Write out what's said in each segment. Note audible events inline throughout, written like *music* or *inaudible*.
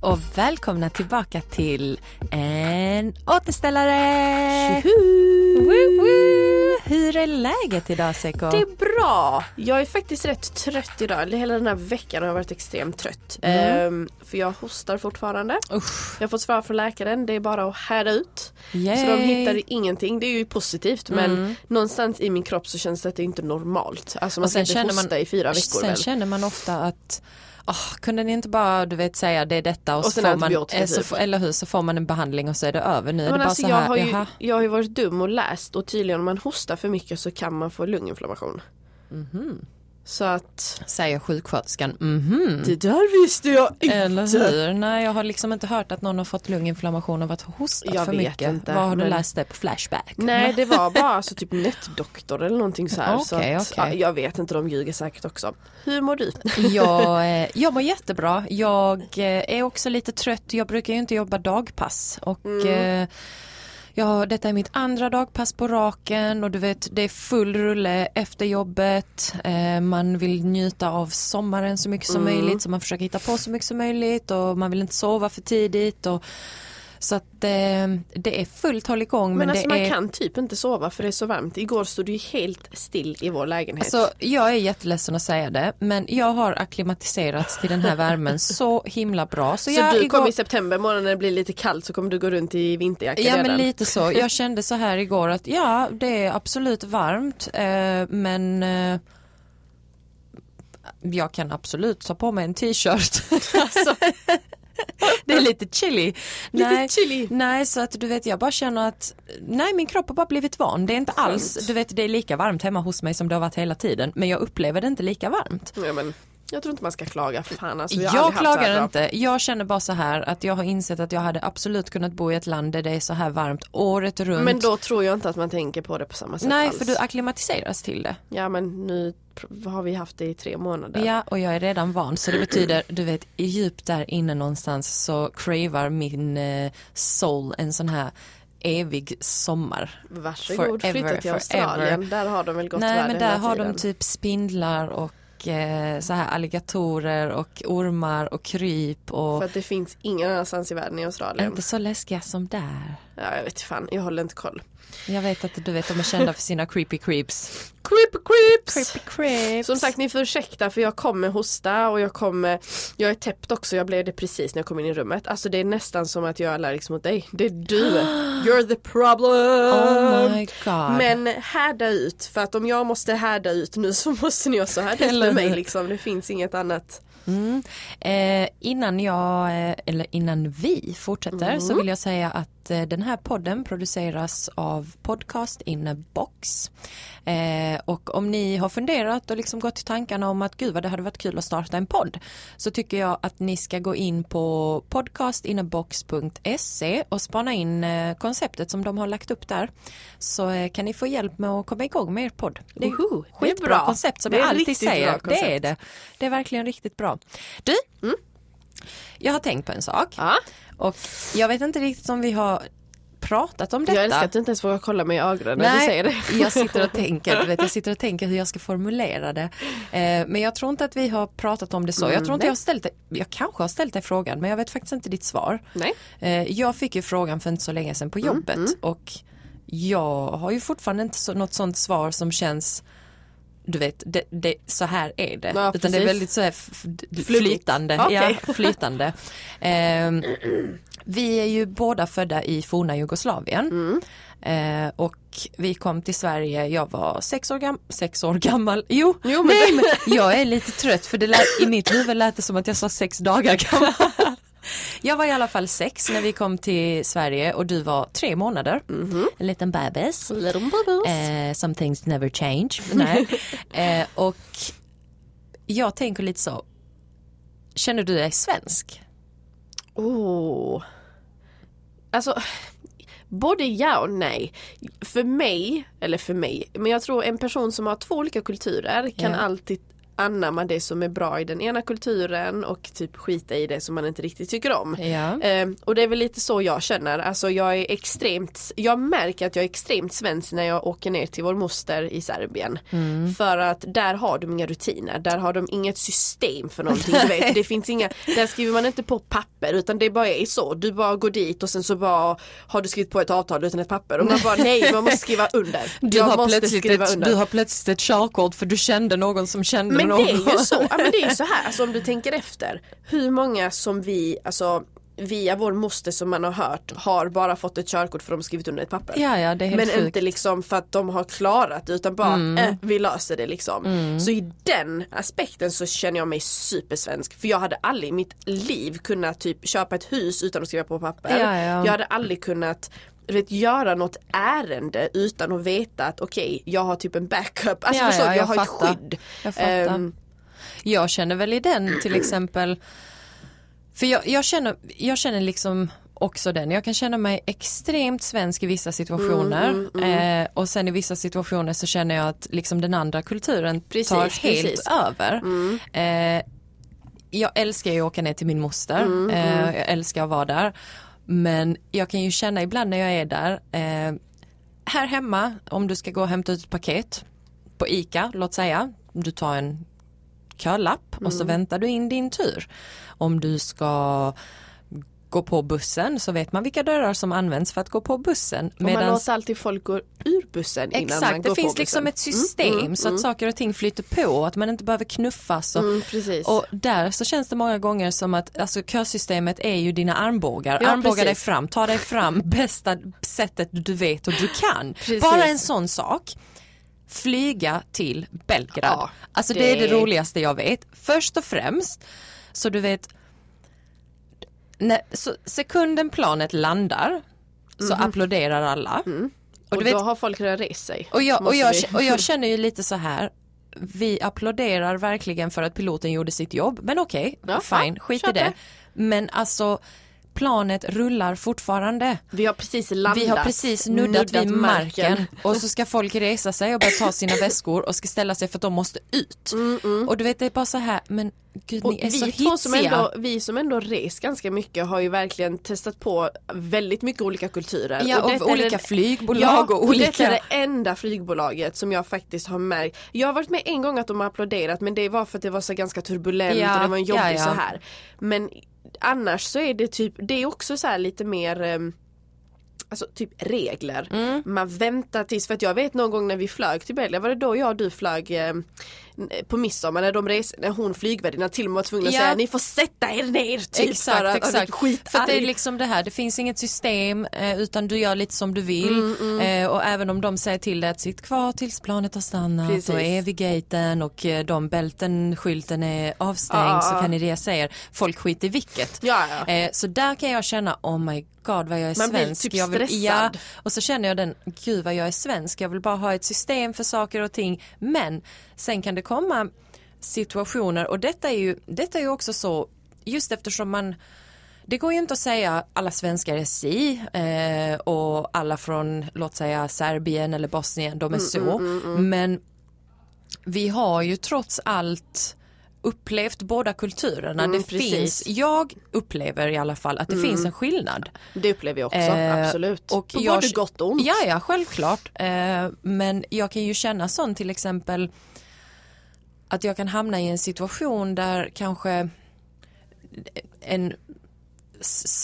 och välkomna tillbaka till en återställare! Woo, woo. Hur är läget idag Seko? Det är bra. Jag är faktiskt rätt trött idag. Hela den här veckan har jag varit extremt trött. Mm. Ehm, för jag hostar fortfarande. Usch. Jag har fått svar från läkaren. Det är bara att härda ut. Yay. Så de hittade ingenting. Det är ju positivt men Mm. någonstans i min kropp så känns det att det inte är normalt. Alltså man Och ska inte hosta i fyra veckor sen väl? känner man ofta att åh, kunde ni inte bara du vet säga det är detta och, Och så får man, eh, så, typ. eller hur, så får man en behandling och så är det över. Nu är Men det bara alltså, så jag, har ju, jag har ju varit dum och läst och tydligen om man hostar för mycket så kan man få lunginflammation. Mhm. Så att Säger sjuksköterskan, mhm. det där visste jag inte. Eller hur? Nej jag har liksom inte hört att någon har fått lunginflammation att ha hostat Jag för mycket. inte, Var har du men- läst det på Flashback? Nej det var *laughs* bara alltså typ nätdoktor eller någonting så här. så Okej, att, ja, jag vet inte, de ljuger säkert också. Hur mår du? *laughs* Jag, eh, jag mår jättebra. Jag eh, är också lite trött. Jag brukar ju inte jobba dagpass och Mm. Ja, detta är mitt andra dagpass på raken och du vet det är full rulle efter jobbet. Eh, man vill njuta av sommaren så mycket som Mm. möjligt så man försöker hitta på så mycket som möjligt och man vill inte sova för tidigt. Och, så att eh, det är fullt håll igång. Men, Men, alltså man är... kan typ inte sova för det är så varmt. Igår stod det ju helt still i vår lägenhet. Alltså, jag är jätteledsen att säga det men jag har akklimatiserats till den här värmen *laughs* så himla bra. Så, så jag, du igår- kommer i september morgon när det blir lite kallt så kommer du gå runt i vinterjacka Ja redan. men lite så. *laughs* Jag kände så här igår att ja det är absolut varmt eh, men eh, jag kan absolut ta på mig en t-shirt. *laughs* alltså, *laughs* det är lite chilly. Lite nej, chilly. nej så att du vet jag bara känner att nej min kropp har bara blivit van. Det är inte alls, Skönt. du vet det är lika varmt hemma hos mig som det har varit hela tiden men jag upplever det inte lika varmt. Ja, men, jag tror inte man ska klaga. Fan, alltså, Jag klagar inte. Jag känner bara så här att jag har insett att jag hade absolut kunnat bo i ett land där det är så här varmt året runt. Men då tror jag inte att man tänker på det på samma sätt Nej, alls. för du akklimatiseras till det. Ja men nu har vi haft det i tre månader. Ja, och jag är redan van så det betyder, du vet, djupt där inne någonstans så cravar min eh, soul en sån här evig sommar. Varsågod Forever, flytta till forever. Australien. Där har de väl gott Nej, men där har de typ spindlar och eh, så här alligatorer och ormar och kryp och För att det finns ingen annanstans i världen i Australien. inte så läskiga som där. Ja, jag vet fan, jag håller inte koll. Jag vet att du vet de är kända för sina creepy creeps. Creep creeps! Creepy creeps. Som sagt ni får ursäkta för jag kommer hosta och jag kommer Jag är täppt också, jag blev det precis när jag kom in i rummet. Alltså det är nästan som att jag är allergisk mot dig. Det är du. *gasps* You're the problem. Oh my god. Men härda ut för att om jag måste härda ut nu *laughs* så måste ni också härda ut med mig liksom. Det finns inget annat. Mm. Eh, innan jag, eh, eller innan vi fortsätter så vill jag säga att eh, den här podden produceras av Podcast in a box. Eh, och om ni har funderat och liksom gått i tankarna om att gud vad det hade varit kul att starta en podd så tycker jag att ni ska gå in på podcastinabox.se och spana in eh, konceptet som de har lagt upp där. Så eh, kan ni få hjälp med att komma igång med er podd. Det är det är skitbra bra. koncept som jag alltid säger. Det är det. Det är verkligen riktigt bra. Du, jag har tänkt på en sak Ja. Och jag vet inte riktigt om vi har pratat om detta. Jag älskar att du inte ens vågar kolla mig i ögonen när du säger det. jag sitter och *laughs* tänker, vet, jag sitter och tänker hur jag ska formulera det. Eh, men jag tror inte att vi har pratat om det så. jag tror inte nej. jag har ställt det, jag kanske har ställt dig frågan men jag vet faktiskt inte ditt svar. Nej. Eh, jag fick ju frågan för inte så länge sedan på jobbet och jag har ju fortfarande inte så, något sånt svar som känns du vet, det, det, så här är det. Ja, Utan det är väldigt så här flytande. Okej. Ja, *laughs* flytande. Ehm, vi är ju båda födda i forna Jugoslavien. Mm. Eh, och vi kom till Sverige, jag var sex år, gam- sex år gammal. Jo, Jo, men nej, men jag är lite trött för det lät, i mitt huvud lät det som att jag sa sex dagar gammal. *laughs* Jag var i alla fall sex när vi kom till Sverige och du var tre månader. En liten bebis. Little. Eh, some things never change. Nej. *laughs* eh, och jag tänker lite så. Känner du dig svensk? Oh. Alltså, både ja och nej. För mig, eller för mig, men jag tror en person som har två olika kulturer kan Ja. alltid anamma det som är bra i den ena kulturen och typ skita i det som man inte riktigt tycker om. Ja. Eh, och det är väl lite så jag känner, alltså jag är extremt, jag märker att jag är extremt svensk när jag åker ner till vår moster i Serbien. Mm. För att där har de inga rutiner, där har de inget system för någonting. *laughs* Det finns inga, där skriver man inte på papper utan det bara är så. Du bara går dit och sen så bara har du skrivit på ett avtal utan ett papper och man bara nej man måste skriva under. *laughs* Du jag har, plötsligt skriva ett, under. du har plötsligt ett körkort för du kände någon som kände Men någon. det är ju så, ja, men det är ju så här, *laughs* alltså, om du tänker efter. Hur många som vi, alltså via vår moster som man har hört har bara fått ett körkort för att de skrivit under ett papper. Ja, ja, Men sjukt. inte liksom för att de har klarat det utan bara Mm. eh, vi löser det liksom. Så i den aspekten så känner jag mig supersvensk. För jag hade aldrig i mitt liv kunnat typ köpa ett hus utan att skriva på papper. Ja. Jag hade aldrig kunnat du vet, göra något ärende utan att veta att okej jag har typ en backup. Alltså Ja, förstår ja, jag, jag har ett fattar. skydd. Jag fattar. Ehm, Jag känner väl i den till *clears throat* exempel, för jag, jag, känner, jag känner liksom också den, jag kan känna mig extremt svensk i vissa situationer Mm, Eh, och sen i vissa situationer så känner jag att liksom den andra kulturen Precis, tar helt precis. över. Eh, jag älskar ju att åka ner till min moster, Mm, eh, jag älskar att vara där. Men jag kan ju känna ibland när jag är där, eh, här hemma om du ska gå och hämta ut ett paket på ICA, låt säga, du tar en kölapp och så väntar du in din tur. Om du ska gå på bussen så vet man vilka dörrar som används för att gå på bussen. och man låter alltid folk gå ur bussen innan man Exakt, går det på finns liksom bussen. ett system så att saker och ting flyter på, att man inte behöver knuffas. Och, Mm, och där så känns det många gånger som att alltså, kösystemet är ju dina armbågar. Ja, Armbåga dig fram, ta dig fram *laughs* bästa sättet du vet och du kan. Precis. Bara en sån sak. Flyga till Belgrad. Ja, alltså det... det- är det roligaste jag vet. Först och främst, så du vet, när, så sekunden planet landar så applåderar alla. och Och du då vet, har folk redan rest sig. och jag, och, jag, och jag *laughs* känner ju lite så här vi applåderar verkligen för att piloten gjorde sitt jobb men okej, Ja, fine, skit i det. Men alltså planet rullar fortfarande. Vi har precis landat. Vi har precis nuddat, vid marken. marken. och så ska folk resa sig och börja ta sina väskor och ska ställa sig för att de måste ut. Och du vet det är bara så här, men gud Och är vi, som ändå, vi som ändå rest ganska mycket har ju verkligen testat på väldigt mycket olika kulturer. Ja, och är olika det- flygbolag ja, och och olika... detta är det enda flygbolaget som jag faktiskt har märkt. Jag har varit med en gång att de har applåderat men det var för att det var så ganska turbulent Ja, och det var en jobbig ja, ja. så här. Men annars så är det typ, det är också så här lite mer ehm, Alltså typ regler. Mm. Man väntar tills, för att jag vet någon gång när vi flög till Belgien, var det då jag och du flög eh, på midsommar när de res, när hon flygvärdinnan till och med var tvungen att Ja. säga ni får sätta er ner typ exakt, för att exakt. Skit För att det är liksom det här, det finns inget system eh, utan du gör lite som du vill Mm, Eh, och även om de säger till dig att sitt kvar tills planet har stannat Precis. och är vid gaten och eh, de bälten, skylten är avstängd Ja. så kan ni resa er. Folk skiter i vilket. Ja, så där kan jag känna, oh my god vad jag är Man blir svensk. typ jag vill, stressad. Ja, och så känner jag den, gud vad jag är svensk, jag vill bara ha ett system för saker och ting. Men sen kan det komma situationer och detta är ju, detta är ju också så, just eftersom man det går ju inte att säga alla svenskar är si eh, och alla från låt säga Serbien eller Bosnien de är så. Men vi har ju trots allt upplevt båda kulturerna. Mm, det precis. finns, jag upplever i alla fall att det finns en skillnad. Det upplever jag också, Eh, absolut. och På jag- både gott och ont. Ja, ja, självklart. Eh, men jag kan ju känna sånt till exempel att jag kan hamna i en situation där kanske en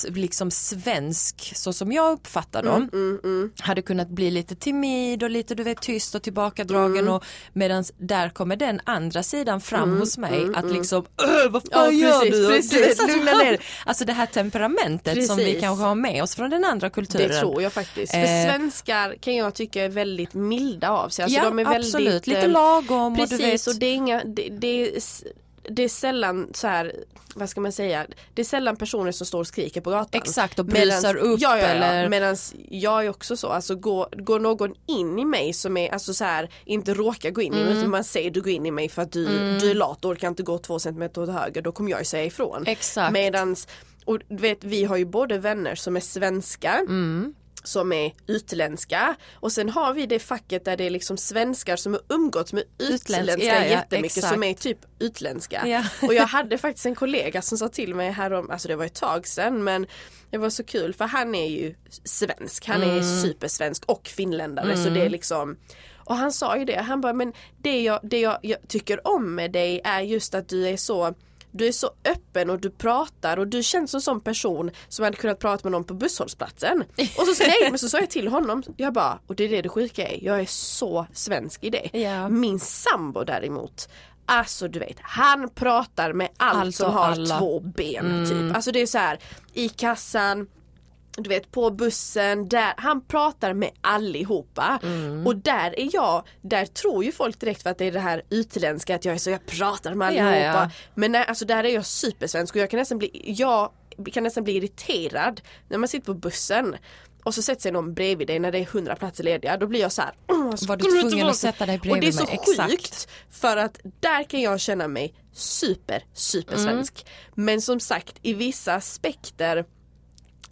liksom svensk, så som jag uppfattar dem, Mm, hade kunnat bli lite timid och lite du vet tyst och tillbakadragen Mm. och medan där kommer den andra sidan fram hos mig att liksom "Öh, vad fan mm, Ja, gör precis, du? Och precis. du vet, ner. *laughs* Alltså det här temperamentet som vi Precis. kanske har med oss från den andra kulturen. Det tror jag faktiskt. För Eh. svenskar kan jag tycka är väldigt milda av sig. Alltså ja de är absolut, väldigt, lite eh, lagom och Precis du vet. och det är inga, det, det, är, det är sällan så här, vad ska man säga, det är sällan personer som står och skriker på gatan. Exakt och brusar upp ja, ja, ja. eller Medan jag är också så, alltså går, går någon in i mig som är, alltså så här, inte råkar gå in i mig Mm. utan man säger du går in i mig för att du, du är lat och orkar inte gå två centimeter åt höger, då kommer jag ju säga ifrån. Exakt. Medans, och du vet vi har ju både vänner som är svenskar Mm. Som är utländska och sen har vi det facket där det är liksom svenskar som har umgåtts med utländska ja, ja, jättemycket exakt. som är typ utländska. Ja. Och jag hade faktiskt en kollega som sa till mig härom, alltså det var ett tag sedan men det var så kul för han är ju svensk, han Mm. är supersvensk och finländare så det är liksom och han sa ju det, han bara men det jag, det jag, jag tycker om med dig är just att du är så du är så öppen och du pratar och du känns som en sån person som hade kunnat prata med någon på busshållplatsen. Och så, nej, men så sa jag till honom, jag bara, och det är det det sjuka är, jag är så svensk i det. Ja. Min sambo däremot, alltså du vet, han pratar med allt, Allt som och har alla. två ben typ. Alltså det är så här i kassan, du vet på bussen, där, han pratar med allihopa. Och där är jag, där tror ju folk direkt för att det är det här utländska att jag är så, jag pratar med Ja, allihopa. ja. Men nej, alltså där är jag supersvensk och jag kan nästan bli, jag kan nästan bli irriterad när man sitter på bussen och så sätter sig någon bredvid dig när det är hundra platser lediga. Då blir jag så här. "Åh, *clears throat* Var du tvungen att så-" sätta dig Och det är bredvid så mig? Exakt. sjukt för att där kan jag känna mig super, super svensk. Men som sagt i vissa aspekter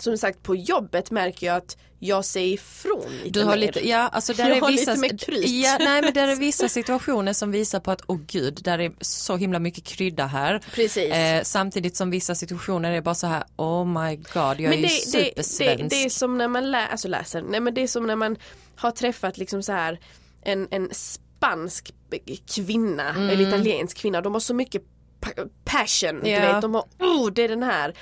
som sagt på jobbet märker jag att jag säger ifrån lite Du har mer. lite, ja alltså där *laughs* Jag är har vissa, lite mer kryt. Ja, nej men där är *laughs* vissa situationer som visar på att, åh gud, där är så himla mycket krydda här. Precis. Eh, samtidigt som vissa situationer är bara så här, oh my god, jag är Men ju det, det, supersvensk. det, det är som när man lä alltså läser, nej men det är som när man har träffat liksom så här en, en spansk kvinna eller italiensk kvinna. De har så mycket pa- passion, du Ja. vet. De har, oh det är den här.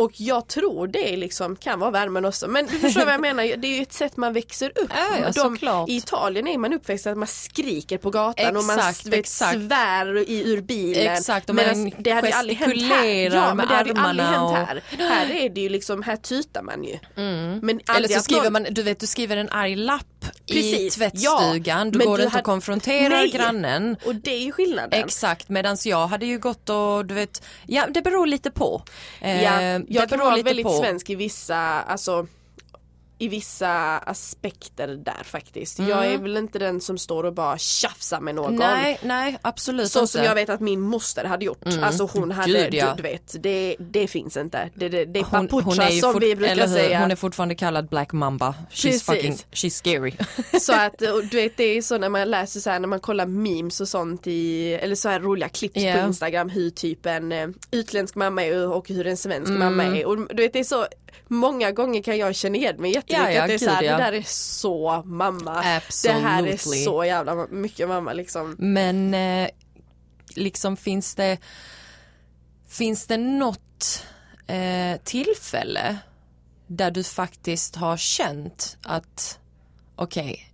Och jag tror det liksom kan vara värmen också. Men du förstår vad jag menar, det är ju ett sätt man växer upp. Ja, ja, De-. I Italien är man uppväxt att man skriker på gatan och man Exakt, vet, exakt. svär i, ur bilen. Exakt, och Medan man det hade aldrig hänt här. Ja, men det hade aldrig hänt här. Här är det ju liksom, här tutar man ju. Men Eller så skriver man, du vet du skriver en arg lapp i Precis, tvättstugan, ja, du går du inte hade- och konfronterar Nej. grannen. Och det är ju skillnaden. Exakt, medan jag hade ju gått och du vet, ja det beror lite på. Eh, Ja, det jag kan vara väldigt på. svensk i vissa, alltså i vissa aspekter där faktiskt. Jag är väl inte den som står och bara tjafsar med någon. Nej, nej absolut Så inte. som jag vet att min moster hade gjort. Alltså hon hade, Gud, ja. du, vet, det, det finns inte. Det, det, det är hon, papucha ju som vi brukar säga. Hon är fortfarande kallad Black Mamba. She's Precis. fucking, she's scary. *laughs* Så att du vet det är så när man läser så här när man kollar memes och sånt i eller så här roliga klipp Ja. på Instagram hur typ en eh, utländsk mamma är och hur en svensk Mm. mamma är och du vet det är så många gånger kan jag känna igen mig jättemycket Ja, ja, att det är så här, ja. det där är så mamma. Det här är Absolutely. så jävla mycket mamma liksom. Men eh, liksom finns det Finns det något eh, tillfälle där du faktiskt har känt att okej,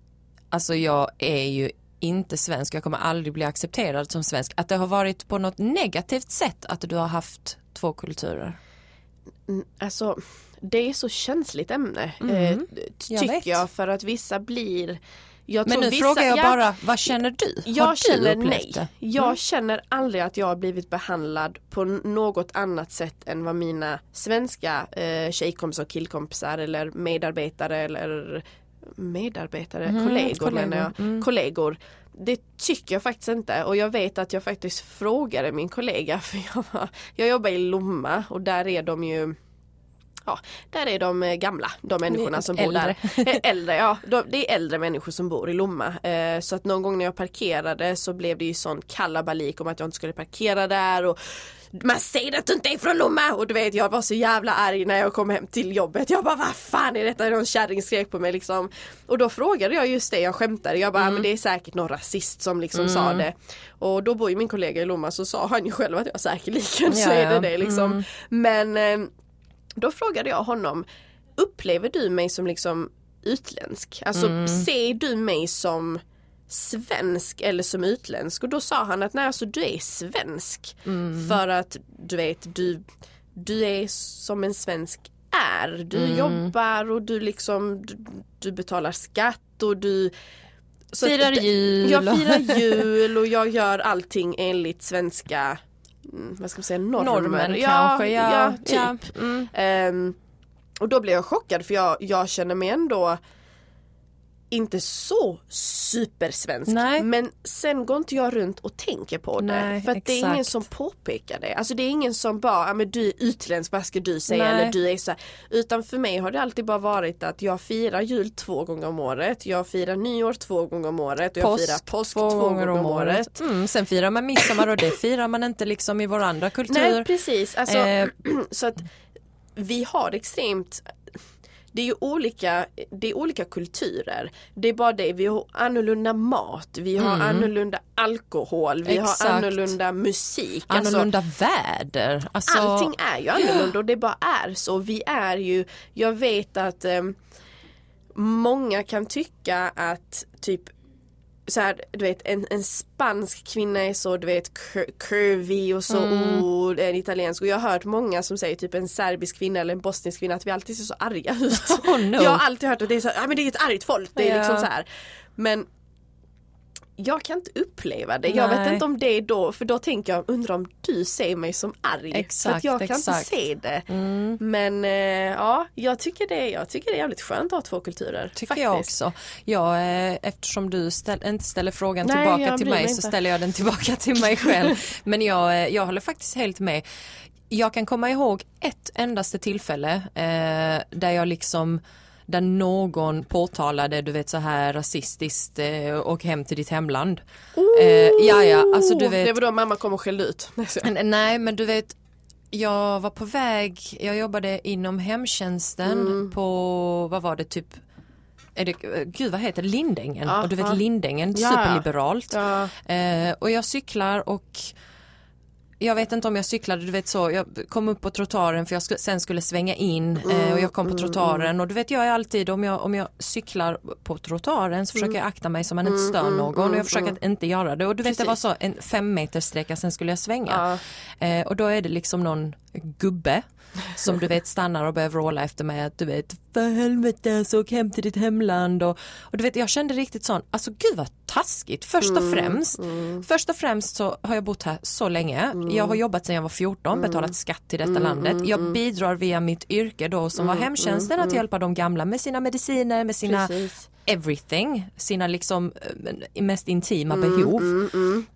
alltså jag är ju inte svensk, jag kommer aldrig bli accepterad som svensk. Att det har varit på något negativt sätt att du har haft två kulturer. Alltså det är så känsligt ämne eh, Mm. jag tycker vet. jag för att vissa blir jag Men nu vissa, frågar jag ja, bara, vad känner du? Jag har du känner upplevt nej. det? Jag känner aldrig att jag har blivit behandlad på något annat sätt än vad mina svenska eh, tjejkompisar och killkompisar eller medarbetare eller medarbetare, kollegor, kollegor, menar jag, mm. kollegor. Det tycker jag faktiskt inte och jag vet att jag faktiskt frågade min kollega *laughs* för jag, var, jag jobbar i Lomma och där är de ju Ja, där är de eh, gamla, de människorna som bor Äldre. där. Eh, *laughs* Äldre, ja. De, det är äldre människor som bor i Lomma. Eh, så att någon gång när jag parkerade så blev det ju sån kalabalik om att jag inte skulle parkera där och man säger att du inte är från Lomma och du vet jag var så jävla arg när jag kom hem till jobbet. Jag bara vad fan är detta? Någon kärring skrek på mig liksom. Och då frågade jag just det, jag skämtade. Jag bara Mm. men det är säkert någon rasist som liksom sa det. Och då bor ju min kollega i Lomma så sa han ju själv att jag säkerligen så Ja, är det det liksom. Men eh, då frågade jag honom, upplever du mig som liksom utländsk? Alltså ser du mig som svensk eller som utländsk? Och då sa han att nej alltså du är svensk. För att du vet du, du är som en svensk är. Du jobbar och du liksom du, du betalar skatt och du så att Firar det- jul. Jag firar jul och jag gör allting enligt svenska mm, vad ska man säga, normer. Normen ja, kanske, ja. ja, typ. ja. Mm. Ehm, och då blev jag chockad för jag, jag känner mig ändå inte så supersvensk. Nej. Men sen går inte jag runt och tänker på det. Nej, för att det är ingen som påpekar det. Alltså det är ingen som bara, men du är utländsk, vad ska du säga? Nej. Eller du är så här. Utan för mig har det alltid bara varit att jag firar jul två gånger om året. Jag firar nyår två gånger om året. Och jag firar påsk två, gånger om året. Mm, sen firar man midsommar och det firar man inte liksom i vår andra kultur. Nej precis. Alltså, Eh. *clears throat* så att vi har extremt det är ju olika, det är olika kulturer. Det är bara det, vi har annorlunda mat, vi har annorlunda alkohol, vi Mm. Exakt. har annorlunda musik. Alltså, Annorlunda väder. Alltså, allting är ju annorlunda och det bara är så. Vi är ju, jag vet att ehm, många kan tycka att typ så här, du vet en, en spansk kvinna är så du vet cur- curvy och så Mm. oh, en italiensk och jag har hört många som säger typ en serbisk kvinna eller en bosnisk kvinna att vi alltid ser så arga ut. *laughs* Oh, no. Jag har alltid hört att det är så, ja men det är ett argt folk, det är Ja. liksom så här. Men jag kan inte uppleva det. Jag vet Nej. inte om det är då, för då tänker jag, undrar om du ser mig som arg. för Exakt, att jag kan exakt. inte se det. Mm. Men eh, ja, jag tycker, det, jag tycker det är jävligt skönt att ha två kulturer. Tycker faktiskt. jag också. Jag, eh, eftersom du ställ, inte ställer frågan Nej, tillbaka till mig mig så ställer jag den tillbaka till mig *laughs* själv. Men jag, eh, jag håller faktiskt helt med. Jag kan komma ihåg ett endaste tillfälle eh, där jag liksom där någon påtalade, du vet så här rasistiskt eh, och hem till ditt hemland. Eh, ja, ja, alltså du vet. Det var då mamma kom och skällde ut. Nej, men du vet jag var på väg, jag jobbade inom hemtjänsten Mm. på, vad var det typ är det, gud vad heter det, Lindängen? Ja, och du vet. Lindängen, Ja. superliberalt. Ja. Eh, och jag cyklar och jag vet inte om jag cyklade, du vet så, jag kom upp på trottoaren för jag skulle, sen skulle svänga in eh, och jag kom på trottoaren. och du vet jag är alltid om jag, om jag cyklar på trottoaren så försöker jag akta mig så man inte stör någon. Och jag försöker att inte göra det. Och du vet det var så en fem meters sträcka sen skulle jag svänga. Eh, och då är det liksom någon gubbe som du vet stannar och börjar vråla efter mig att du vet för helvete så åk hem till ditt hemland. Och, och du vet jag kände riktigt sån, alltså gud vad taskigt. Först och främst först och främst så har jag bott här så länge. Jag har jobbat sedan jag var 14 betalat skatt till detta landet. jag bidrar via mitt yrke då som var hemtjänsten att hjälpa de gamla med sina mediciner med sina Precis. everything. Sina liksom eh, mest intima behov. mm,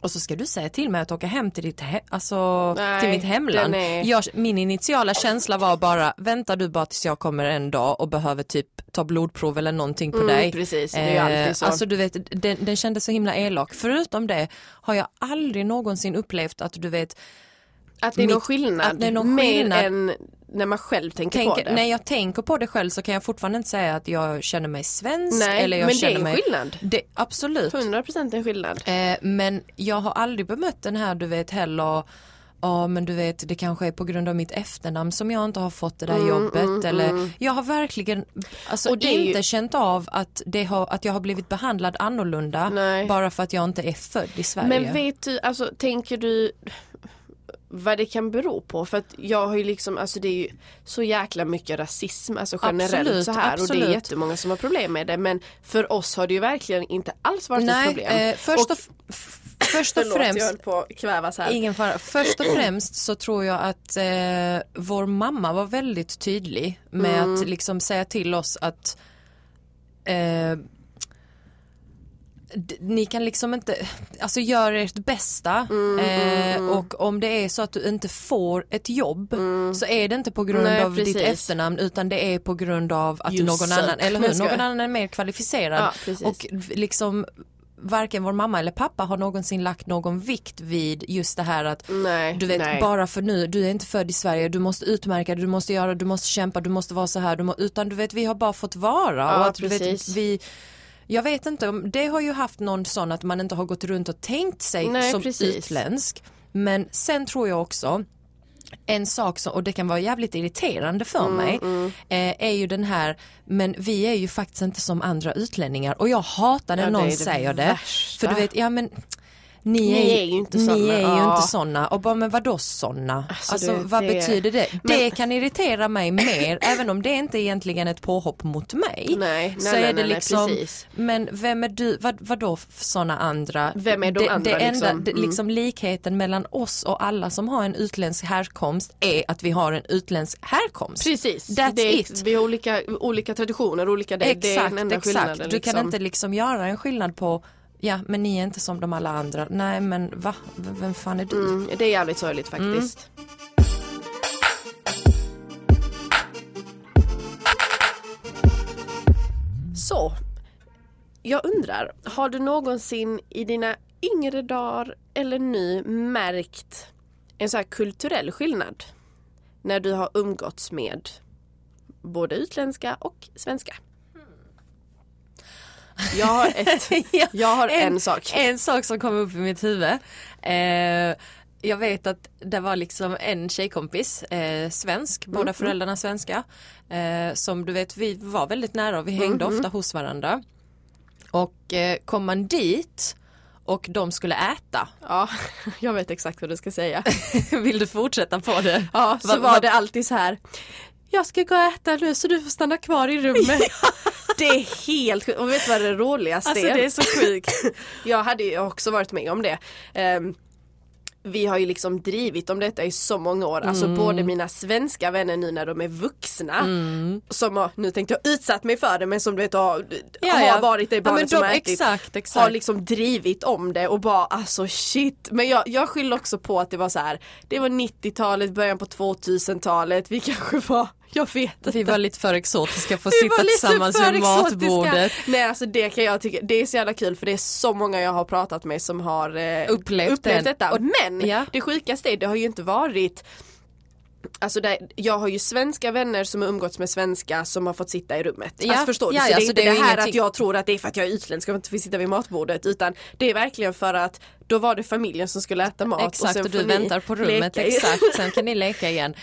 och så ska du säga till mig att åka hem till ditt, he- alltså, Nej, till mitt hemland. Jag, min initiala känsla var bara, vänta du bara tills jag kommer en dag och behöver typ ta blodprov eller någonting på Mm, dig. precis, det är ju alltid så. Alltså du vet, den, den kändes så himla elak. Förutom det har jag aldrig någonsin upplevt att du vet, Att det är någon skillnad. att det är någon mer skillnad. än när man själv tänker på tänker, det. när jag tänker på det själv så kan jag fortfarande inte säga att jag känner mig svensk. Nej, eller jag men det känner är en mig, skillnad. Det, absolut. 100% en skillnad. Eh, men jag har aldrig bemött den här du vet heller Ja men du vet det kanske är på grund av mitt efternamn som jag inte har fått det där jobbet eller jag har verkligen alltså Mm, det är ju- inte känt av att, det har, att jag har blivit behandlad annorlunda Nej. bara för att jag inte är född i Sverige. Men vet du, alltså tänker du vad det kan bero på? För att jag har ju liksom, alltså det är ju så jäkla mycket rasism, alltså generellt Absolut, så här och det absolut. är jättemånga som har problem med det men för oss har det ju verkligen inte alls varit ett Nej, problem. eh, först och, Och- först och *laughs* Förlåt, jag främst höll på att kvävas här. Ingen fara. Först och *clears throat* främst så tror jag att eh, vår mamma var väldigt tydlig med Mm. att liksom säga till oss att eh, ni kan liksom inte, alltså gör ert bästa Mm, eh, och om det är så att du inte får ett jobb så är det inte på grund Mm. Nej, av ditt precis. efternamn utan det är på grund av att You någon annan, eller hur, någon annan är mer kvalificerad. Ja, och liksom varken vår mamma eller pappa har någonsin lagt någon vikt vid just det här att Nej, du vet nej. bara för nu, du är inte född i Sverige, du måste utmärka dig, du måste göra, du måste kämpa, du måste vara så här, du må, utan du vet vi har bara fått vara. Ja, och att du vet vi jag vet inte om det har ju haft någon sån att man inte har gått runt och tänkt sig Nej, som precis. utländsk. Men sen tror jag också en sak som, och det kan vara jävligt irriterande för Mm, mig, eh, är ju den här, men vi är ju faktiskt inte som andra utlänningar och jag hatar när Ja, någon det säger det. värsta. För du vet, ja men ni, Ni är, är ju inte ni såna. är ju Ja. inte såna. Och bara, men vadå såna? Alltså, Alltså, det- vad det- betyder det? Men- Det kan irritera mig mer, *laughs* även om det inte är egentligen ett påhopp mot mig. Nej, så nej, är nej, det nej, liksom, precis. men vem är du, vad, vadå såna andra? Vem är de det, andra, det enda, liksom? Mm. liksom likheten mellan oss och alla som har en utländsk härkomst är att vi har en utländsk härkomst. Precis, That's det är, it. vi har olika, olika traditioner, olika det, det är Exakt, den enda exakt. skillnaden. Du kan liksom. inte liksom göra en skillnad på Ja men ni är inte som de alla andra. Nej men va? V- Vem fan är du? Mm, det är jävligt sorgligt faktiskt. Så, jag undrar, har du någonsin i dina yngre dagar eller nu märkt en så här kulturell skillnad när du har umgåtts med både utländska och svenska? Jag har, ett, *laughs* Ja, jag har en, sak. En sak som kom upp i mitt huvud. Eh, jag vet att det var liksom en tjejkompis, eh, svensk, Mm, båda föräldrarna svenska. Eh, som du vet, vi var väldigt nära och vi hängde Mm, ofta hos varandra. Och eh, kom man dit och de skulle äta, Ja, *laughs* jag vet exakt vad du ska säga. *laughs* vill du fortsätta på det? Ja, så Va- var va- det alltid så här. Jag ska gå och äta nu så du får stanna kvar i rummet. Det är helt sjukt. Och vet du vad det roligaste Alltså det är så sjukt. *laughs* Jag hade ju också varit med om det. Ehm, vi har ju liksom drivit om detta i så många år. Alltså Mm. både mina svenska vänner nu när de är vuxna. Som har, nu tänkte jag utsatt mig för det men som du vet har, Ja, har ja. varit det Ja, barnet som de- har ätit. exakt, exakt. Har liksom drivit om det och bara alltså shit. Men jag, jag skyller också på att det var så här. Det var 90-talet, början på 2000-talet. Vi kanske var jag vet inte. Vi var lite för exotiska för att sitta tillsammans vid matbordet. Nej alltså det kan jag tycka, det är så jävla kul för det är så många jag har pratat med som har eh, Upplevt den. detta. Och- Men ja. det sjukaste är, det har ju inte varit Alltså det, jag har ju svenska vänner som har umgåtts med svenska som har fått sitta i rummet. Ja, Alltså förstår du? ja, så ja, det är så inte det det här ingenting- att jag tror att det är för att jag är utländsk och inte får sitta vid matbordet utan det är verkligen för att då var det familjen som skulle äta mat Exakt och och, sen du får ni väntar på rummet, leka exakt, sen kan ni *laughs* leka igen.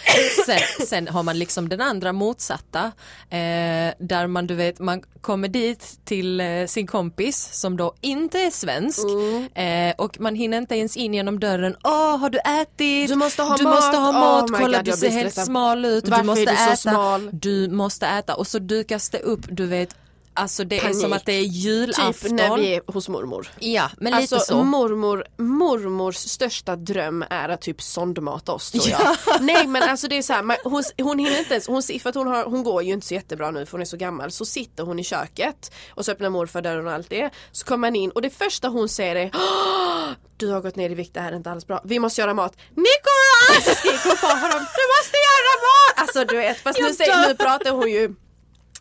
Sen, sen har man liksom den andra motsatta, eh, där man du vet, man kommer dit till eh, sin kompis som då inte är svensk Mm. eh, och man hinner inte ens in genom dörren, åh har du ätit? Du måste ha du mat. måste ha Oh mat, my kolla God, du ser helt smal ut, Varför du måste är du så äta, smal? du måste äta och så dukas det upp, du vet Alltså det är Panik. som att det är julafton. Typ när vi är hos mormor. Ja men Alltså lite så. mormor, mormors största dröm är att typ sondmata oss tror jag. *laughs* Nej men alltså det är så här, man, hon, hon hinner inte ens, hon, för att hon, har, hon går ju inte så jättebra nu för hon är så gammal. Så sitter hon i köket och så öppnar morfar dörren och allt det. Så kommer man in och det första hon säger är "Åh, du har gått ner i vikt, det här är inte alls bra. Vi måste göra mat. Nikolaj! Så *laughs* skriker hon på honom, du måste göra mat! Alltså du vet, fast nu, säger, nu pratar hon ju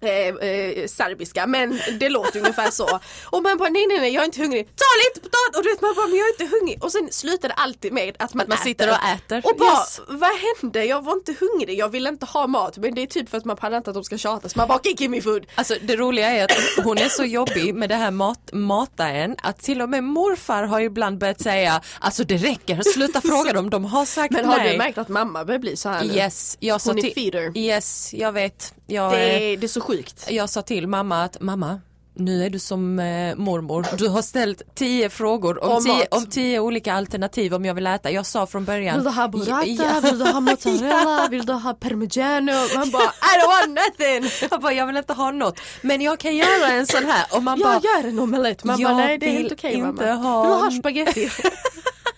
Eh, eh, serbiska men det låter ungefär så. Och man bara nej nej nej jag är inte hungrig. Ta lite potatis och du vet man bara men jag är inte hungrig. Och sen slutar det alltid med att man, man äter. sitter och äter. Och bara Yes. vad hände? Jag var inte hungrig, jag vill inte ha mat. Men det är typ för att man pallar inte att de ska tjata så man bara give me food. Alltså det roliga är att hon är så jobbig med det här mat, mata en att till och med morfar har ibland börjat säga alltså det räcker, sluta fråga dem, de har sagt *laughs* Men har nej. du märkt att mamma börjar bli så här nu? Yes, jag sa Hon är till, yes, jag vet. Jag, Det, eh, är, det är så sjukt. jag sa till mamma att mamma nu är du som eh, mormor, du har ställt tio frågor om, Om tio, om tio olika alternativ om jag vill äta. Jag sa från början. Vill du ha burrata? Ja, Vill du ha mozzarella? *laughs* Vill du ha parmigiano? Man bara I don't want nothing! jag, bara, jag vill inte ha något. Men jag kan göra en sån här och man bara Jag gör en omelett. Man bara nej det är helt okej inte mamma. ha- Vill du ha spaghetti? *laughs*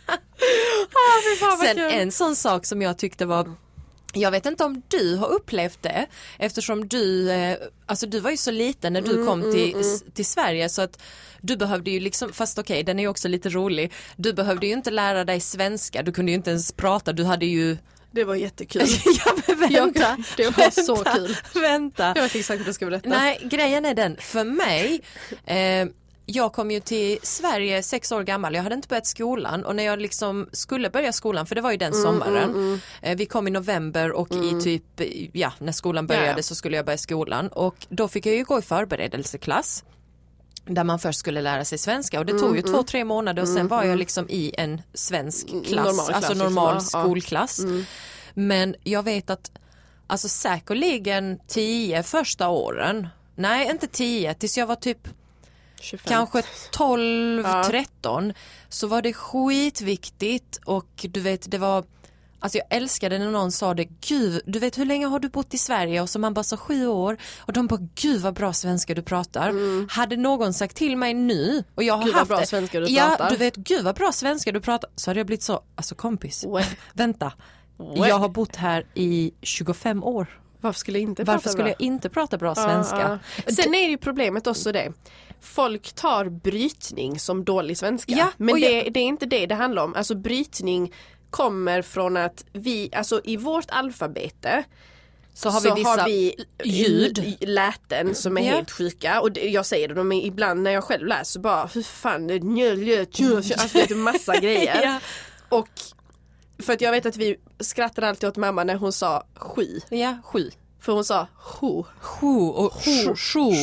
*laughs* ah, Sen kul. en sån sak som jag tyckte var jag vet inte om du har upplevt det eftersom du, eh, alltså du var ju så liten när du Mm, kom till, s- till Sverige så att du behövde ju liksom, fast okej den är ju också lite rolig, du behövde ju inte lära dig svenska, du kunde ju inte ens prata, du hade ju Det var jättekul. *laughs* ja, men vänta, det var så vänta, kul. Vänta. Jag vet exakt vad du ska berätta. Nej, grejen är den, för mig, eh, jag kom ju till Sverige sex år gammal, jag hade inte börjat skolan. Och när jag liksom skulle börja skolan, för det var ju den Mm, sommaren, Eh, vi kom i november och i typ, eh, ja när skolan började Ja, ja. så skulle jag börja skolan. Och då fick jag ju gå i förberedelseklass där man först skulle lära sig svenska. Och det tog ju två, tre månader och sen var jag liksom i en svensk klass, Mm, Normal klass, alltså liksom, normal ja, ja. skolklass. Men jag vet att alltså säkerligen tio första åren, nej inte tio tills jag var typ 25. kanske 12, Ja. 13 så var det skitviktigt och du vet det var Alltså jag älskade när någon sa det, gud, du vet hur länge har du bott i Sverige? Och så man bara sa sju år och de bara, gud vad bra svenska du pratar. Hade någon sagt till mig nu och jag har Mm. Gud, haft bra det. svenska du ja, pratar. du vet, gud vad bra svenska du pratar. Så hade jag blivit så, alltså kompis, What? vänta. What? Jag har bott här i 25 år. Varför skulle jag inte Varför prata skulle bra? jag inte prata bra svenska? Ja. Sen är ju problemet också det. Folk tar brytning som dålig svenska. Ja, men det, jag- det är inte det det handlar om. Alltså brytning kommer från att vi, alltså i vårt alfabete Så har vi vissa har vi ljud. läten som är Ja. helt sjuka och jag säger det, de är ibland när jag själv läser så bara hur fan, det är alltså det är massa *laughs* grejer. Ja. Och för att jag vet att vi skrattade alltid åt mamma när hon sa sju. Ja, sju. För hon sa ho, Sju och sju.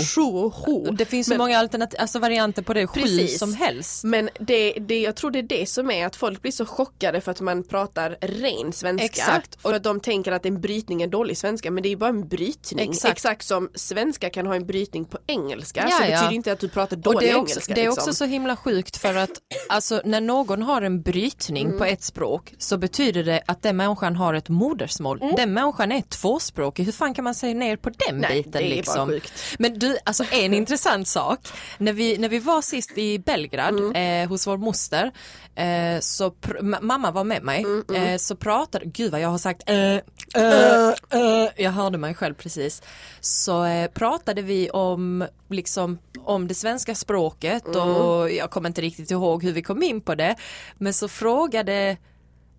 sju och ho. Det finns så Men- många alternativ, alltså varianter på det, sju som helst. Men det, det, jag tror det är det som är att folk blir så chockade för att man pratar ren svenska. Exakt. För att de tänker att en brytning är dålig svenska men det är ju bara en brytning. Exakt. som svenska kan ha en brytning på engelska Ja, så det betyder inte att du pratar Och dålig det är, också, engelska. det är liksom. också så himla sjukt för att alltså, när någon har en brytning Mm. på ett språk så betyder det att den människan har ett modersmål. Den människan är tvåspråkig. Hur fan kan man säga ner på den Mm. Nej, biten? det är bara liksom? sjukt. Men du, alltså en *laughs* intressant sak. När vi, när vi var sist i Belgrad Mm. eh, hos vår moster eh, så pr- ma- mamma var med mig Mm, eh, så pratade, gud vad jag har sagt eh, eh, eh, jag hörde mig själv precis. Så pratade vi om liksom om det svenska språket Mm. och jag kommer inte riktigt ihåg hur vi kom in på det. Men så frågade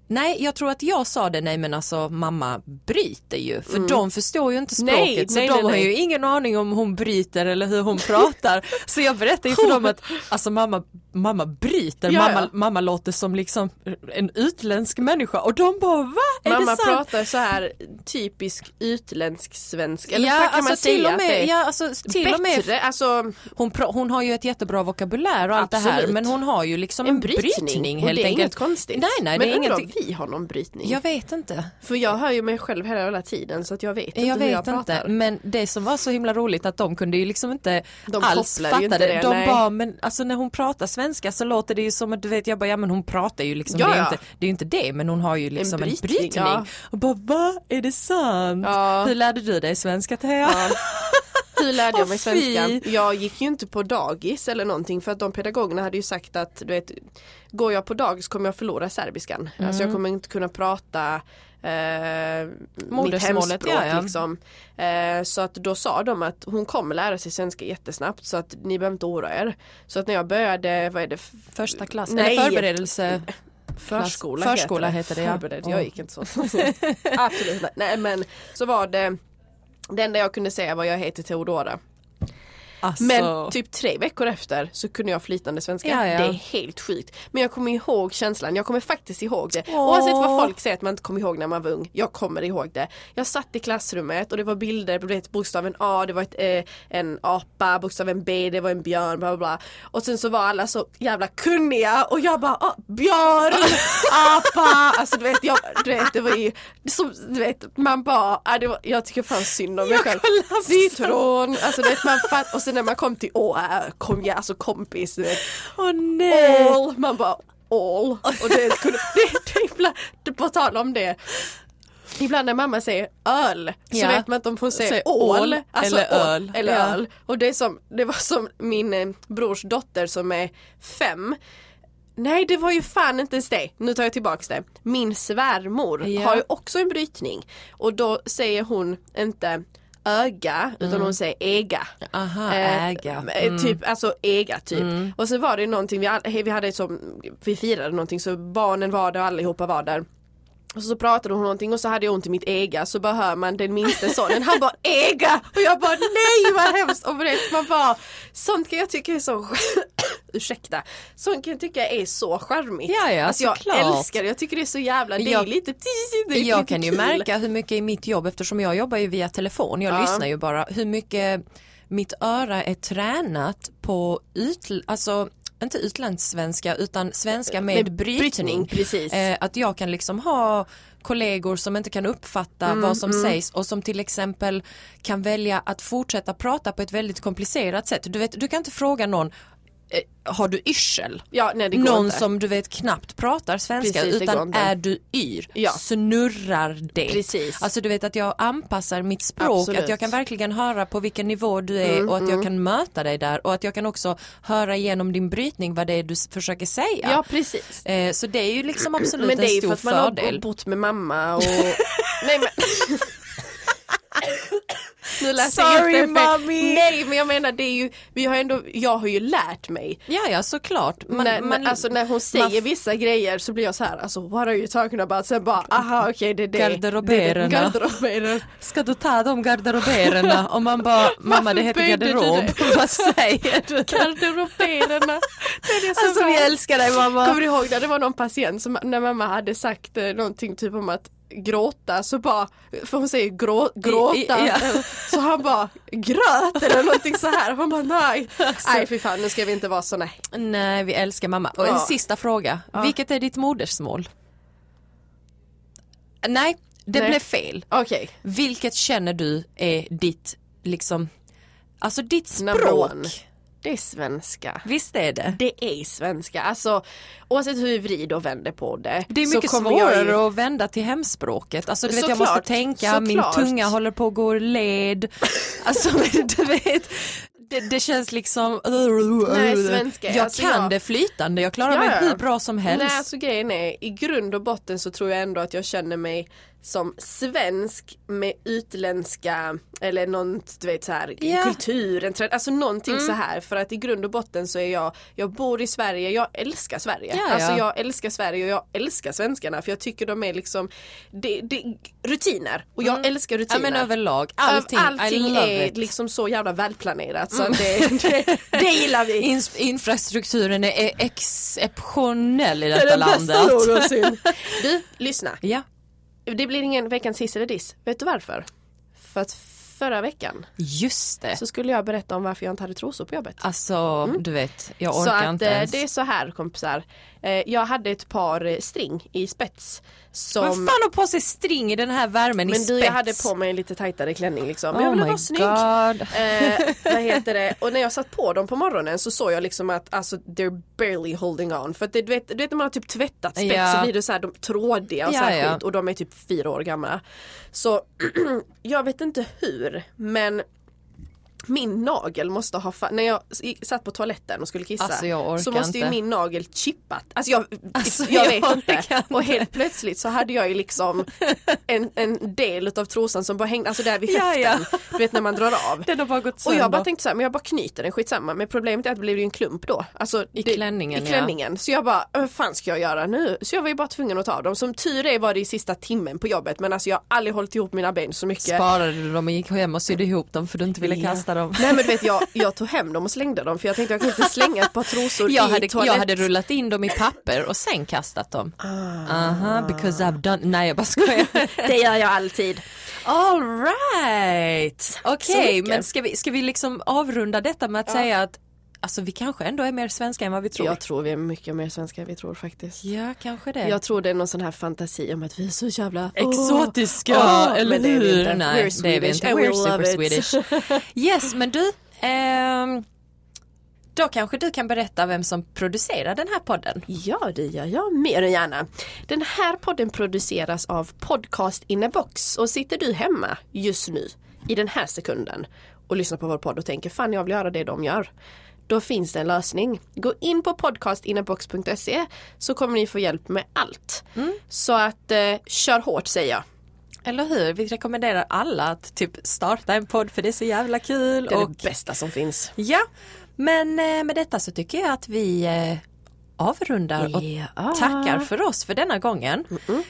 Nej, jag tror att jag sa det, nej men alltså mamma bryter ju, för de förstår ju inte språket Mm. Nej, så nej, de nej, har ju ingen aning om hon bryter eller hur hon pratar. *laughs* så jag berättade ju för dem att alltså mamma, mamma bryter, Ja, mamma, ja. mamma låter som liksom en utländsk människa och de bara va? Är Mamma det sant? pratar så här typisk utländsk svenska. Eller ja, kan alltså man till säga och att det med, är ja, alltså, till och med bättre? Alltså, hon, hon har ju ett jättebra vokabulär och allt det här Absolut. men hon har ju liksom en en brytning, brytning, och helt det är enkelt. inget konstigt. Nej, nej, men det är vi har någon brytning. Jag vet inte. För jag hör ju mig själv hela, hela tiden så att jag vet inte Jag hur vet jag inte, pratar. men det som var så himla roligt att de kunde ju liksom inte De alls fatta det. det, De nej. bara, men alltså när hon pratar svenska så låter det ju som att du vet, jag bara, ja men hon pratar ju liksom, Ja, det, är ja. inte, det är ju inte det, men hon har ju liksom en brytning, brytning. ja. Och bara, va, är det sant? Hur lärde du dig svenska Thea? *laughs* Ja. Hur lärde jag mig Åh, fy. svenska? Jag gick ju inte på dagis eller någonting för att de pedagogerna hade ju sagt att du vet, går jag på dagis kommer jag förlora serbiskan. Alltså jag kommer inte kunna prata eh, mitt hemspråk ja, ja. liksom. Eh, så att då sa de att hon kommer lära sig svenska jättesnabbt så att ni behöver inte oroa er. Så att när jag började, vad är det? Första klass, Nej. eller förberedelse. Förskola, Förskola heter det, ja. Förbered. Jag gick inte så. *laughs* Absolut. Nej men så var det det enda jag kunde säga var jag heter Teodora. Alltså, Men typ tre veckor efter så kunde jag flytande svenska. Ja, ja. Det är helt sjukt. Men jag kommer ihåg känslan, jag kommer faktiskt ihåg det. Åh. Oavsett vad folk säger att man inte kommer ihåg när man var ung. Jag kommer ihåg det. Jag satt i klassrummet och det var bilder, du vet bokstaven A, det var ett, eh, en apa, bokstaven B, det var en björn, bla bla bla. Och sen så var alla så jävla kunniga och jag bara ah, björn, *laughs* apa, alltså du vet, jag, du vet det var ju som, du vet man bara, ah, det var, jag tycker fan synd om mig själv. Citron, alltså du vet man fatt, och sen när man kom till Å, äh, kom jag alltså kompis, åh nej. all, man bara all. Och det, kunde, *laughs* det, det, ibland, på tal om det, Ibland när mamma säger öl så Ja. vet man inte om hon säger ål alltså eller ål öl. Eller Ja. öl. Och det, är som, det var som min eh, brors dotter som är fem Nej det var ju fan inte ens det, nu tar jag tillbaks det. Min svärmor Ja. har ju också en brytning och då säger hon inte öga utan hon säger ega. Aha, Eh, äga. eh, Mm. Typ, alltså äga typ. Och så var det någonting, vi, vi hade som, vi firade någonting så barnen var där och allihopa var där. Och så pratade hon någonting och så hade jag ont i mitt ega så bara hör man den minsta sonen, han bara ega! Och jag bara nej vad hemskt! Och vet, man bara, sånt kan jag tycka är så ursäkta, sånt kan jag tycka är så charmigt. Ja, ja, alltså, jag såklart. älskar det, jag tycker det är så jävla, det är Jag- lite det är Jag lite kan ju kul. märka hur mycket i mitt jobb, eftersom jag jobbar ju via telefon, jag Ja. lyssnar ju bara, hur mycket mitt öra är tränat på ut, alltså inte utlandssvenska utan svenska med, Med brytning. brytning, precis. Eh, att jag kan liksom ha kollegor som inte kan uppfatta Mm, vad som sägs och som till exempel kan välja att fortsätta prata på ett väldigt komplicerat sätt. Du, vet, du kan inte fråga någon har du yrsel? Ja, nej det går Någon inte. som du vet knappt pratar svenska Precis, utan är du yr, Ja. snurrar det. Precis. Alltså du vet att jag anpassar mitt språk, Absolut. att jag kan verkligen höra på vilken nivå du är Mm, och att jag kan möta dig där och att jag kan också höra igenom din brytning vad det är du försöker säga. Ja precis. Eh, så det är ju liksom absolut Men det är en ju stor för att man har fördel. bott med mamma och Nej men *laughs* Nu lät det Sorry, mommy. Nej men jag menar det är ju, vi har ändå, jag har ju lärt mig. Ja ja såklart. Man, när, man, alltså när hon säger vissa grejer så blir jag så här, alltså what are you talking about? Sen bara, aha okej det är det. Garderobererna. Det det. Garderobererna. Ska du ta de garderobererna? Och man bara, *laughs* mamma det heter garderob. det? *laughs* Vad säger du? Garderobererna. Det är så Alltså bra. vi älskar dig mamma. Kommer du ihåg när det var någon patient som när mamma hade sagt eh, någonting typ om att gråta så bara, för hon säger grå, gråta, I- i- ja. så han bara gröt eller någonting så här. Han bara nej, nej fy fan nu ska vi inte vara så nej. Nej, vi älskar mamma. Och en Ja. sista fråga. Vilket är ditt modersmål? Nej, det Nej. blev fel. Okej, Vilket känner du är ditt, liksom, alltså ditt språk? Det är svenska. Visst är det? Det är svenska, alltså oavsett hur vi vrider och vänder på det. Det är så mycket jag svårare ju- att vända till hemspråket. Alltså du vet jag Såklart, måste tänka, min såklart. tunga håller på att gå led. *laughs* Alltså du vet, det, det känns liksom... Nej, svenska, Jag alltså, kan jag- det flytande, jag klarar Ja, mig hur bra som helst. Nej alltså grejen är, i grund och botten så tror jag ändå att jag känner mig som svensk med utländska eller någon du vet så här Ja. Mm. kultur, en trend, alltså någonting så här för att i grund och botten så är jag, jag bor i Sverige, jag älskar Sverige. Ja, Alltså ja. jag älskar Sverige och jag älskar svenskarna för jag tycker de är liksom det, det, rutiner och jag älskar Mm. Ja rutiner. men överlag, allting, Allting är it. liksom så jävla välplanerat så att det, *laughs* det, det gillar vi. In, infrastrukturen är exceptionell i Det är detta den bästa landet. någonsin. *laughs* Du, lyssna. Ja, Det blir ingen veckans hiss eller diss. Vet du varför? För att förra veckan just det. så skulle jag berätta om varför jag inte hade trosor på jobbet. Alltså du vet, jag Så orkar att inte eh, ens. det är så här kompisar. Eh, Jag hade ett par eh, string i spets. Som... Vem fan har på sig string i den här värmen i men spets? du jag hade på mig en lite tajtare klänning liksom. Men jag Oh ville vara snygg. Eh, *laughs* vad heter det? Och när jag satt på dem på morgonen så såg jag liksom att alltså they're barely holding on. För att det, du, vet, du vet när man har typ tvättat spets Ja. så blir det så här de trådiga och så Ja, här ja. skit och de är typ fyra år gamla. Så *clears throat* jag vet inte hur men min nagel måste ha, när jag satt på toaletten och skulle kissa Alltså, så måste ju inte. min nagel chippat. Alltså jag, Alltså, jag jag vet inte. inte. Och helt plötsligt så hade jag ju liksom en, en del utav trosan som bara hängde, alltså där vid Ja, höften. ja. Du vet när man drar av. Den har bara gått Och sönder. jag bara tänkte så här, men jag bara knyter den, skitsamma. Men problemet är att det blir ju en klump då. Alltså, I det, klänningen, I ja. klänningen. Så jag bara, vad fan ska jag göra nu? Så jag var ju bara tvungen att ta dem. Som tur är var det i sista timmen på jobbet men alltså jag har aldrig hållit ihop mina ben så mycket. Sparade du dem och gick hem och sydde ihop dem för du inte ville Ja. Kasta dem? Nej men du vet jag, jag tog hem dem och slängde dem för jag tänkte jag kan inte slänga ett par trosor Jag i hade, toalett. jag hade rullat in dem i papper och sen kastat dem. Ah. Aha, because I've done, nej jag bara skojar. *laughs* Det gör jag alltid. All right. Okej, mycket. men ska vi, ska vi liksom avrunda detta med att säga att alltså vi kanske ändå är mer svenska än vad vi tror. Jag tror vi är mycket mer svenska än vi tror faktiskt. Ja, kanske det. Jag tror det är någon sån här fantasi om att vi är så jävla Exotiska, eller det är vi hur? inte. Nej, We're det är vi Swedish inte. and We're we super. Swedish. *laughs* Yes, men du, ehm, då kanske du kan berätta vem som producerar den här podden. Ja, det gör jag mer än gärna. Den här podden produceras av Podcast in a box och sitter du hemma just nu i den här sekunden och lyssnar på vår podd och tänker fan jag vill göra det de gör. Då finns det en lösning. Gå in på podcastinabox.se så kommer ni få hjälp med allt. Så att eh, kör hårt säger jag. Eller hur? Vi rekommenderar alla att typ starta en podd för det är så jävla kul. Det är och, det bästa som finns. Ja, men eh, med detta så tycker jag att vi eh, avrundar och Ja. tackar för oss för denna gången.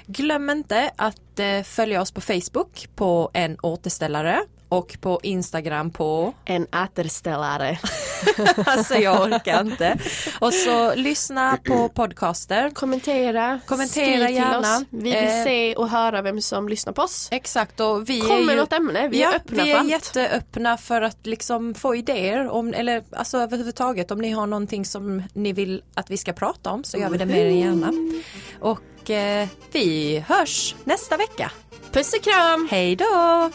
Glöm inte att eh, följa oss på Facebook på en återställare och på Instagram på En återställare. *laughs* Alltså jag orkar inte. Och så lyssna på podcaster. Kommentera, Kommentera gärna. Vi vill Eh, se och höra vem som lyssnar på oss. Exakt och vi Kom är med ju något ämne, vi är ja, öppna vi för är allt. jätteöppna för att liksom få idéer om, eller alltså överhuvudtaget om ni har någonting som ni vill att vi ska prata om så gör vi det mer än gärna. Och eh, vi hörs nästa vecka. Puss och kram! Hej då!